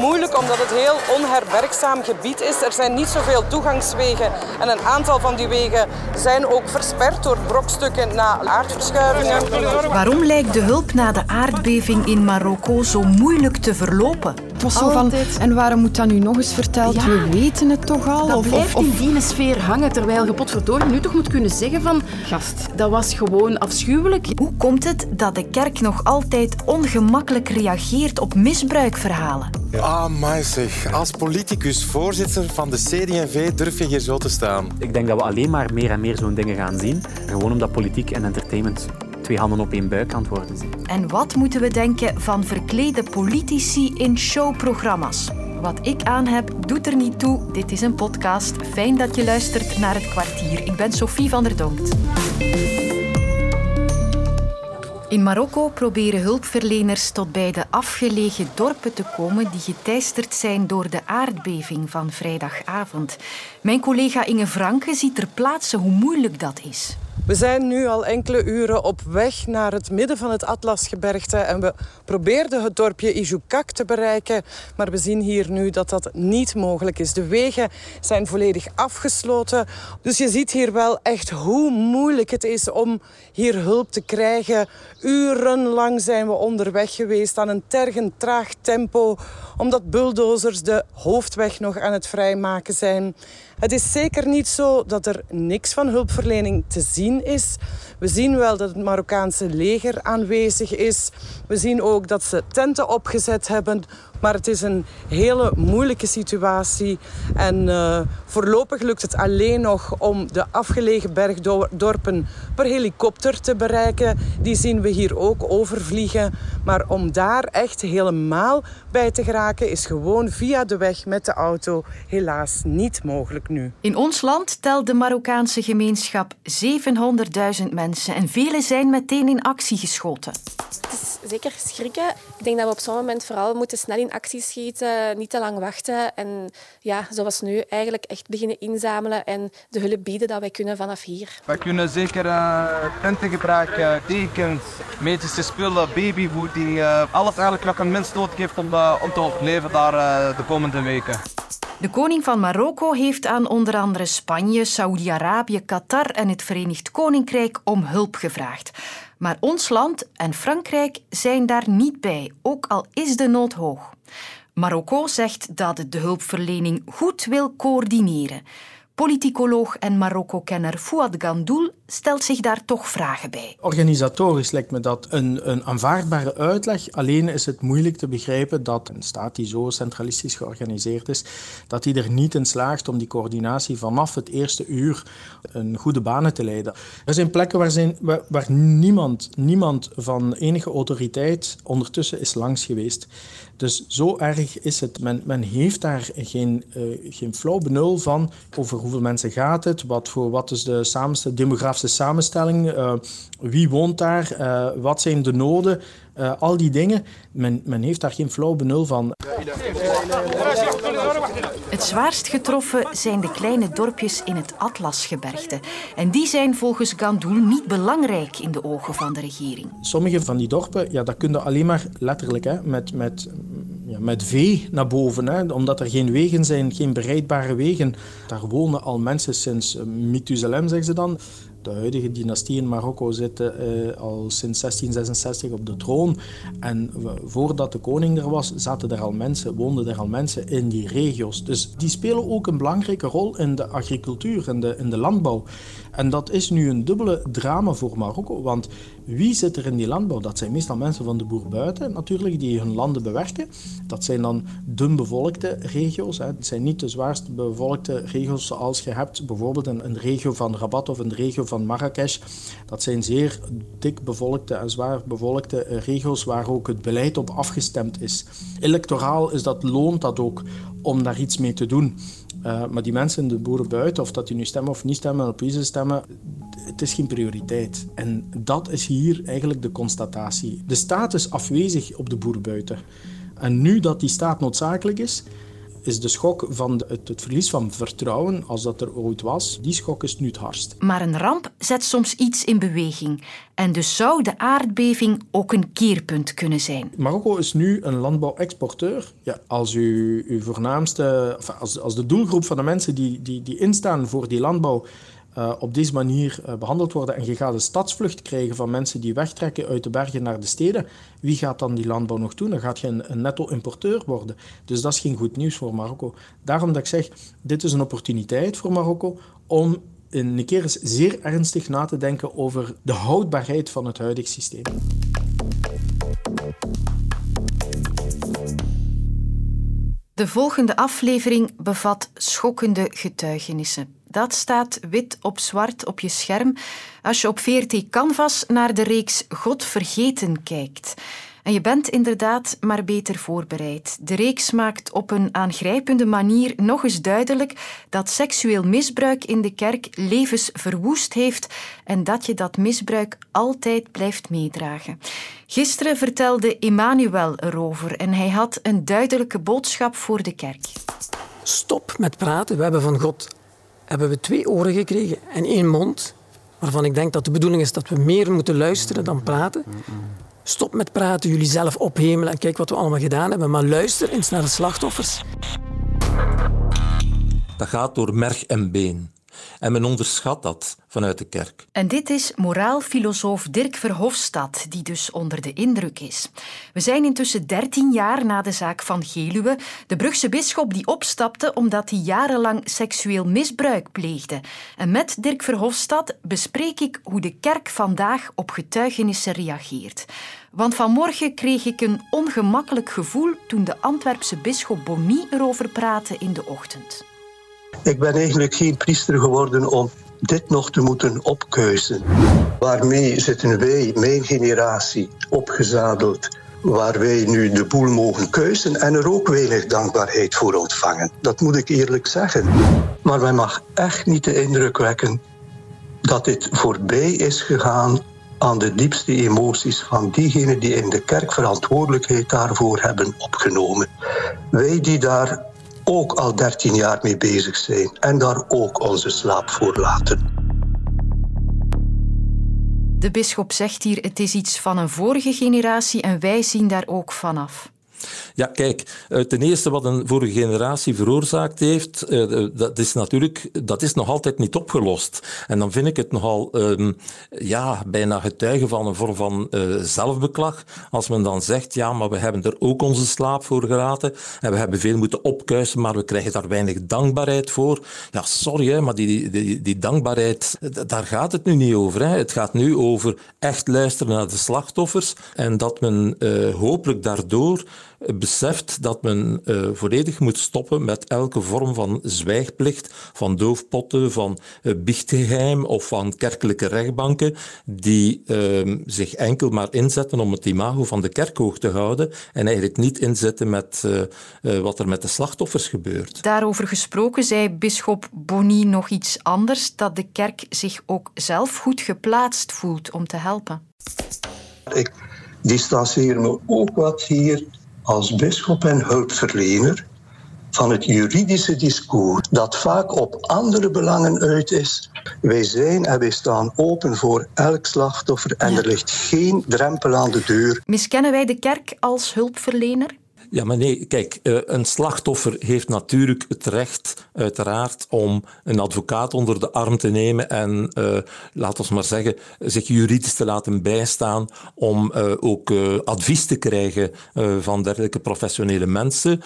moeilijk omdat het heel onherbergzaam gebied is. Er zijn niet zoveel toegangswegen en een aantal van die wegen zijn ook versperd door brokstukken na aardverschuivingen. Waarom lijkt de hulp na de aardbeving in Marokko zo moeilijk te verlopen? Het was zo van, en waarom moet dat nu nog eens verteld? Ja. We weten het toch al? Dat of, blijft of, in die sfeer hangen, terwijl je potverdorie nu toch moet kunnen zeggen van... Gast, dat was gewoon afschuwelijk. Hoe komt het dat de kerk nog altijd ongemakkelijk reageert op misbruikverhalen? Ah, maar zeg. Als politicus, voorzitter van de CD&V, durf je hier zo te staan. Ik denk dat we alleen maar meer en meer zo'n dingen gaan zien. Gewoon omdat politiek en entertainment twee handen op één buik zijn. En wat moeten we denken van verklede politici in showprogramma's? Wat ik aan heb, doet er niet toe. Dit is een podcast. Fijn dat je luistert naar het kwartier. Ik ben Sophie van der Donkt. In Marokko proberen hulpverleners tot bij de afgelegen dorpen te komen die geteisterd zijn door de aardbeving van vrijdagavond. Mijn collega Inge Franke ziet ter plaatse hoe moeilijk dat is. We zijn nu al enkele uren op weg naar het midden van het Atlasgebergte en we probeerden het dorpje Ijoukak te bereiken, maar we zien hier nu dat dat niet mogelijk is. De wegen zijn volledig afgesloten, dus je ziet hier wel echt hoe moeilijk het is om hier hulp te krijgen. Urenlang zijn we onderweg geweest aan een tergend traag tempo, omdat bulldozers de hoofdweg nog aan het vrijmaken zijn. Het is zeker niet zo dat er niks van hulpverlening te zien is. We zien wel dat het Marokkaanse leger aanwezig is. We zien ook dat ze tenten opgezet hebben. Maar het is een hele moeilijke situatie. En eh, voorlopig lukt het alleen nog om de afgelegen bergdorpen per helikopter te bereiken. Die zien we hier ook overvliegen. Maar om daar echt helemaal bij te geraken is gewoon via de weg met de auto helaas niet mogelijk nu. In ons land telt de Marokkaanse gemeenschap 700.000 mensen en velen zijn meteen in actie geschoten. Het is zeker schrikken. Ik denk dat we op zo'n moment vooral moeten snel in actie schieten, niet te lang wachten. En ja, zoals nu, eigenlijk echt beginnen inzamelen en de hulp bieden dat wij kunnen vanaf hier. We kunnen zeker eh tenten gebruiken, dekens, medische spullen, babyfood, die eh, alles eigenlijk wat een mens nodig heeft om, eh, om te overleven daar eh, de komende weken. De koning van Marokko heeft aan onder andere Spanje, Saoedi-Arabië, Qatar en het Verenigd Koninkrijk om hulp gevraagd. Maar ons land en Frankrijk zijn daar niet bij, ook al is de nood hoog. Marokko zegt dat het de hulpverlening goed wil coördineren. Politicoloog en Marokko-kenner Fouad Gandoul stelt zich daar toch vragen bij. Organisatorisch lijkt me dat een, een aanvaardbare uitleg. Alleen is het moeilijk te begrijpen dat een staat die zo centralistisch georganiseerd is, dat die er niet in slaagt om die coördinatie vanaf het eerste uur een goede banen te leiden. Er zijn plekken waar, zijn, waar, waar niemand, niemand van enige autoriteit ondertussen is langs geweest. Dus zo erg is het. Men, men heeft daar geen, uh, geen flauw benul van over hoeveel mensen gaat het, wat, voor, wat is de demografische samenstelling, uh, wie woont daar, uh, wat zijn de noden, al die dingen. Men, men heeft daar geen flauw benul van. Zwaarst getroffen zijn de kleine dorpjes in het Atlasgebergte. En die zijn volgens Gandoul niet belangrijk in de ogen van de regering. Sommige van die dorpen, ja, dat kun alleen maar letterlijk hè, met, met, ja, met vee naar boven. Hè, omdat er geen wegen zijn, geen bereidbare wegen. Daar wonen al mensen sinds uh, zeggen ze dan. De huidige dynastie in Marokko zit uh, al sinds 1666 op de troon. En voordat de koning er was, zaten er al mensen, woonden er al mensen in die regio's. Dus die spelen ook een belangrijke rol in de agricultuur en de, in de landbouw. En dat is nu een dubbele drama voor Marokko. Want wie zit er in die landbouw? Dat zijn meestal mensen van de boer buiten natuurlijk, die hun landen bewerken. Dat zijn dan dun bevolkte regio's. Hè. Het zijn niet de zwaarst bevolkte regio's zoals je hebt bijvoorbeeld een regio van Rabat of een regio van Marrakesh. Dat zijn zeer dik bevolkte en zwaar bevolkte regio's waar ook het beleid op afgestemd is. Electoraal is dat, loont dat ook om daar iets mee te doen. Uh, maar die mensen, de boeren buiten, of dat die nu stemmen of niet stemmen, op wie ze stemmen, het is geen prioriteit. En dat is hier eigenlijk de constatatie. De staat is afwezig op de boeren buiten. En nu dat die staat noodzakelijk is, is de schok van het, verlies van vertrouwen, als dat er ooit was, die schok is nu het hardst. Maar een ramp zet soms iets in beweging. En dus zou de aardbeving ook een keerpunt kunnen zijn. Marokko is nu een landbouwexporteur. Ja, als u, uw voornaamste, als, als de doelgroep van de mensen die, die, die instaan voor die landbouw uh, op deze manier uh, behandeld worden en je gaat een stadsvlucht krijgen van mensen die wegtrekken uit de bergen naar de steden, wie gaat dan die landbouw nog doen? Dan gaat je een, een netto-importeur worden. Dus dat is geen goed nieuws voor Marokko. Daarom dat ik zeg, dit is een opportuniteit voor Marokko om een keer eens zeer ernstig na te denken over de houdbaarheid van het huidige systeem. De volgende aflevering bevat schokkende getuigenissen. Dat staat wit op zwart op je scherm als je op VRT Canvas naar de reeks God vergeten kijkt. En je bent inderdaad maar beter voorbereid. De reeks maakt op een aangrijpende manier nog eens duidelijk dat seksueel misbruik in de kerk levens verwoest heeft en dat je dat misbruik altijd blijft meedragen. Gisteren vertelde Emmanuel erover en hij had een duidelijke boodschap voor de kerk. Stop met praten. We hebben van God hebben we twee oren gekregen en één mond, waarvan ik denk dat de bedoeling is dat we meer moeten luisteren dan praten. Stop met praten, jullie zelf ophemelen en kijk wat we allemaal gedaan hebben, maar luister eens naar de slachtoffers. Dat gaat door merg en been. En men onderschat dat vanuit de kerk. En dit is moraalfilosoof Dirk Verhofstadt, die dus onder de indruk is. We zijn intussen dertien jaar na de zaak van Geluwe, de Brugse bisschop die opstapte omdat hij jarenlang seksueel misbruik pleegde. En met Dirk Verhofstadt bespreek ik hoe de kerk vandaag op getuigenissen reageert. Want vanmorgen kreeg ik een ongemakkelijk gevoel toen de Antwerpse bisschop Bonny erover praatte in de ochtend. Ik ben eigenlijk geen priester geworden om dit nog te moeten opkeuzen. Waarmee zitten wij, mijn generatie, opgezadeld, waar wij nu de boel mogen keuzen en er ook weinig dankbaarheid voor ontvangen. Dat moet ik eerlijk zeggen. Maar men mag echt niet de indruk wekken dat dit voorbij is gegaan aan de diepste emoties van diegenen die in de kerk verantwoordelijkheid daarvoor hebben opgenomen. Wij die daar ook al 13 jaar mee bezig zijn en daar ook onze slaap voor laten. De bisschop zegt hier: het is iets van een vorige generatie en wij zien daar ook vanaf. Ja, kijk, eh, ten eerste wat een vorige generatie veroorzaakt heeft, eh, dat is natuurlijk dat is nog altijd niet opgelost. En dan vind ik het nogal um, ja, bijna getuigen van een vorm van zelfbeklag. Als men dan zegt, ja, maar we hebben er ook onze slaap voor gelaten en we hebben veel moeten opkuisen, maar we krijgen daar weinig dankbaarheid voor. Ja, sorry, maar die, die, die dankbaarheid, daar gaat het nu niet over. Hè. Het gaat nu over echt luisteren naar de slachtoffers en dat men hopelijk daardoor beseft dat men uh, volledig moet stoppen met elke vorm van zwijgplicht, van doofpotten, van uh, biechtgeheim of van kerkelijke rechtbanken, die uh, zich enkel maar inzetten om het imago van de kerk hoog te houden en eigenlijk niet inzetten met wat er met de slachtoffers gebeurt. Daarover gesproken zei bisschop Bonny nog iets anders, dat de kerk zich ook zelf goed geplaatst voelt om te helpen. Ik distancieer me ook wat hier als bisschop en hulpverlener van het juridische discours dat vaak op andere belangen uit is. Wij zijn en wij staan open voor elk slachtoffer en er ligt geen drempel aan de deur. Miskennen wij de kerk als hulpverlener? Ja, maar nee, kijk, eh, een slachtoffer heeft natuurlijk het recht, uiteraard, om een advocaat onder de arm te nemen en, uh, laten we maar zeggen, zich juridisch te laten bijstaan om uh, ook advies te krijgen van dergelijke professionele mensen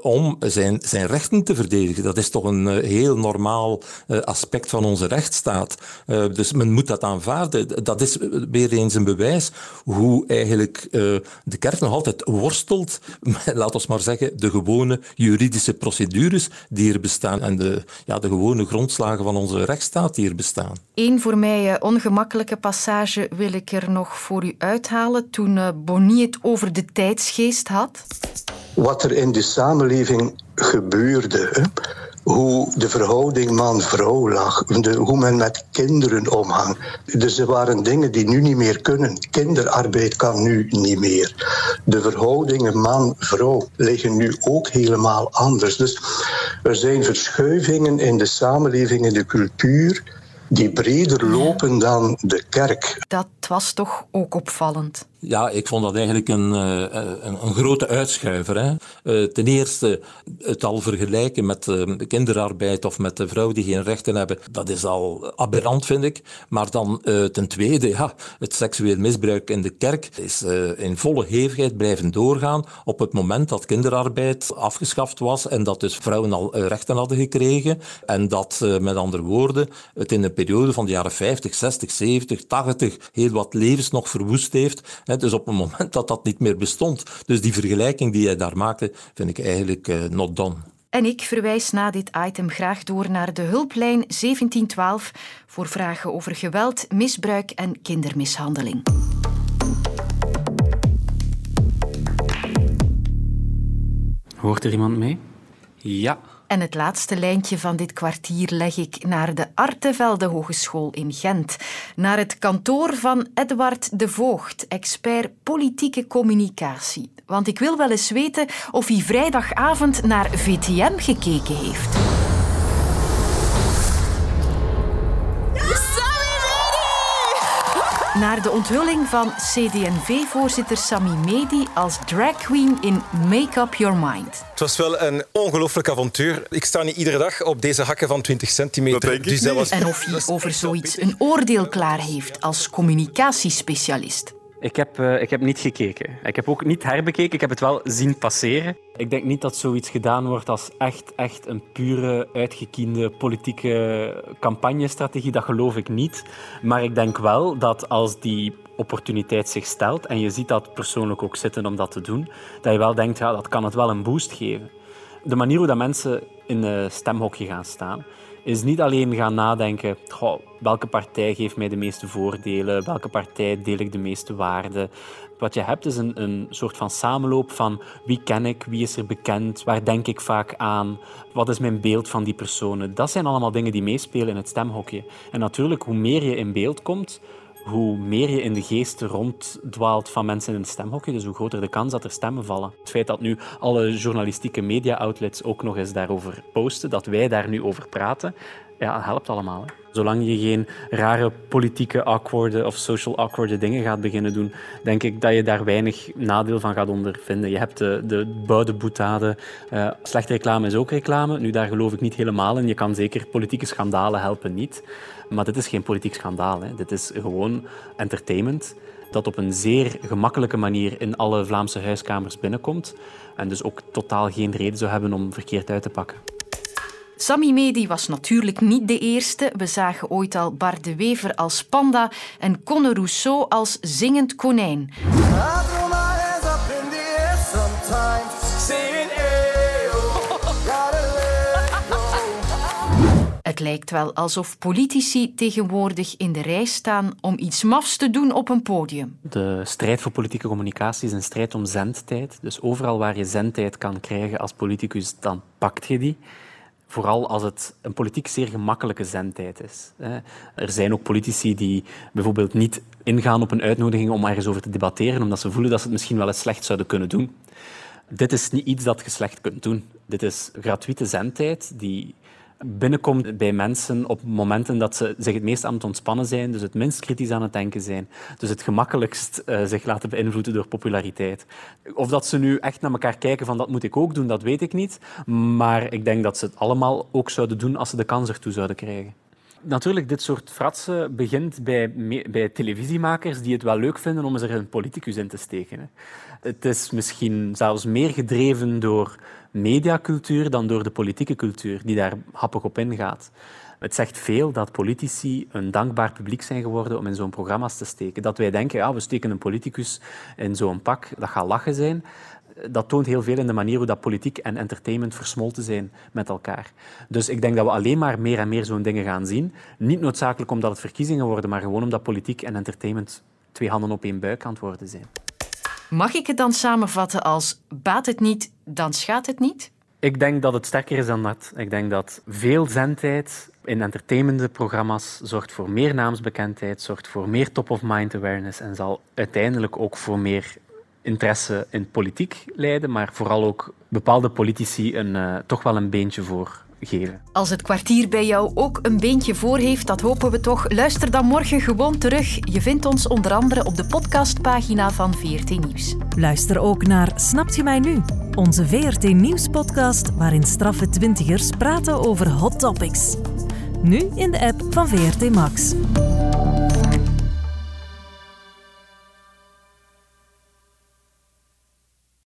om zijn, zijn rechten te verdedigen. Dat is toch een heel normaal aspect van onze rechtsstaat. dus men moet dat aanvaarden. Dat is weer eens een bewijs hoe eigenlijk de kerk nog altijd worstelt laten we maar zeggen, de gewone juridische procedures die er bestaan en de, ja, de gewone grondslagen van onze rechtsstaat die er bestaan. Eén voor mij eh, ongemakkelijke passage wil ik er nog voor u uithalen toen uh, Bonnie het over de tijdsgeest had. Wat er in de samenleving gebeurde hoe de verhouding man-vrouw lag, de, hoe men met kinderen omhang. Dus er waren dingen die nu niet meer kunnen. Kinderarbeid kan nu niet meer. De verhoudingen man-vrouw liggen nu ook helemaal anders. Dus er zijn verschuivingen in de samenleving, in de cultuur die breder lopen dan de kerk. Dat was toch ook opvallend. Ja, ik vond dat eigenlijk een, eh, een, een grote uitschuiver. Hè. Eh, ten eerste, het al vergelijken met uh, kinderarbeid of met de vrouw die geen rechten hebben, dat is al aberrant, vind ik. Maar dan ten tweede, ja, het seksueel misbruik in de kerk is in volle hevigheid blijven doorgaan op het moment dat kinderarbeid afgeschaft was en dat dus vrouwen al rechten hadden gekregen. En dat, met andere woorden, het in de periode van de jaren 50, 60, 70, 80 heel wat levens nog verwoest heeft dus op het moment dat dat niet meer bestond. Dus die vergelijking die jij daar maakte, vind ik eigenlijk uh, not done. En ik verwijs na dit item graag door naar de hulplijn 1712 voor vragen over geweld, misbruik en kindermishandeling. Hoort er iemand mee? Ja. En het laatste lijntje van dit kwartier leg ik naar de Artevelde Hogeschool in Gent. Naar het kantoor van Edward de Voogd, expert politieke communicatie. Want ik wil wel eens weten of hij vrijdagavond naar VTM gekeken heeft. Naar de onthulling van CD&V-voorzitter Sami Medi als drag queen in Make Up Your Mind. Het was wel een ongelooflijk avontuur. Ik sta niet iedere dag op deze hakken van 20 centimeter. Dus dat was... En of hij over zoiets een oordeel klaar heeft als communicatiespecialist. Ik heb, uh, ik heb niet gekeken. Ik heb ook niet herbekeken. Ik heb het wel zien passeren. Ik denk niet dat zoiets gedaan wordt als echt, echt een pure, uitgekiende politieke campagnestrategie. Dat geloof ik niet. Maar ik denk wel dat als die opportuniteit zich stelt en je ziet dat persoonlijk ook zitten om dat te doen, dat je wel denkt, ja, dat kan het wel een boost geven. De manier hoe dat mensen in een stemhokje gaan staan, is niet alleen gaan nadenken, welke partij geeft mij de meeste voordelen, welke partij deel ik de meeste waarden. Wat je hebt is een, een soort van samenloop van wie ken ik, wie is er bekend, waar denk ik vaak aan, wat is mijn beeld van die personen. Dat zijn allemaal dingen die meespelen in het stemhokje. En natuurlijk, hoe meer je in beeld komt, hoe meer je in de geest ronddwaalt van mensen in het stemhokje, dus hoe groter de kans dat er stemmen vallen. Het feit dat nu alle journalistieke media-outlets ook nog eens daarover posten, dat wij daar nu over praten, ja, helpt allemaal. Zolang je geen rare politieke awkward of social awkward dingen gaat beginnen doen, denk ik dat je daar weinig nadeel van gaat ondervinden. Je hebt de, de boutade. Uh, slechte reclame is ook reclame. Nu, daar geloof ik niet helemaal in. Je kan zeker politieke schandalen helpen niet. Maar dit is geen politiek schandaal. Hè. Dit is gewoon entertainment dat op een zeer gemakkelijke manier in alle Vlaamse huiskamers binnenkomt en dus ook totaal geen reden zou hebben om verkeerd uit te pakken. Sami Medi was natuurlijk niet de eerste. We zagen ooit al Bart de Wever als panda en Conor Rousseau als zingend konijn. Het lijkt wel alsof politici tegenwoordig in de rij staan om iets mafs te doen op een podium. De strijd voor politieke communicatie is een strijd om zendtijd. Dus overal waar je zendtijd kan krijgen als politicus, dan pakt je die. Vooral als het een politiek zeer gemakkelijke zendtijd is. Er zijn ook politici die bijvoorbeeld niet ingaan op een uitnodiging om ergens over te debatteren, omdat ze voelen dat ze het misschien wel eens slecht zouden kunnen doen. Dit is niet iets dat je slecht kunt doen. Dit is gratuite zendtijd die binnenkomt bij mensen op momenten dat ze zich het meest aan het ontspannen zijn, dus het minst kritisch aan het denken zijn, dus het gemakkelijkst uh, zich laten beïnvloeden door populariteit. Of dat ze nu echt naar elkaar kijken van dat moet ik ook doen, dat weet ik niet. Maar ik denk dat ze het allemaal ook zouden doen als ze de kans ertoe zouden krijgen. Natuurlijk, dit soort fratsen begint bij, bij televisiemakers die het wel leuk vinden om er een politicus in te steken. Het is misschien zelfs meer gedreven door mediacultuur dan door de politieke cultuur, die daar happig op ingaat. Het zegt veel dat politici een dankbaar publiek zijn geworden om in zo'n programma's te steken. Dat wij denken, ja, we steken een politicus in zo'n pak, dat gaat lachen zijn. Dat toont heel veel in de manier hoe dat politiek en entertainment versmolten zijn met elkaar. Dus ik denk dat we alleen maar meer en meer zo'n dingen gaan zien. Niet noodzakelijk omdat het verkiezingen worden, maar gewoon omdat politiek en entertainment twee handen op één buik aan het worden zijn. Mag ik het dan samenvatten als baat het niet, dan schaadt het niet? Ik denk dat het sterker is dan dat. Ik denk dat veel zendtijd in entertainmentprogramma's zorgt voor meer naamsbekendheid, zorgt voor meer top-of-mind awareness en zal uiteindelijk ook voor meer interesse in politiek leiden, maar vooral ook bepaalde politici een, uh, toch wel een beentje voor geven. Als het kwartier bij jou ook een beentje voor heeft, dat hopen we toch. Luister dan morgen gewoon terug. Je vindt ons onder andere op de podcastpagina van VRT Nieuws. Luister ook naar Snapt je mij nu? Onze VRT Nieuws-podcast waarin straffe twintigers praten over hot topics. Nu in de app van VRT Max.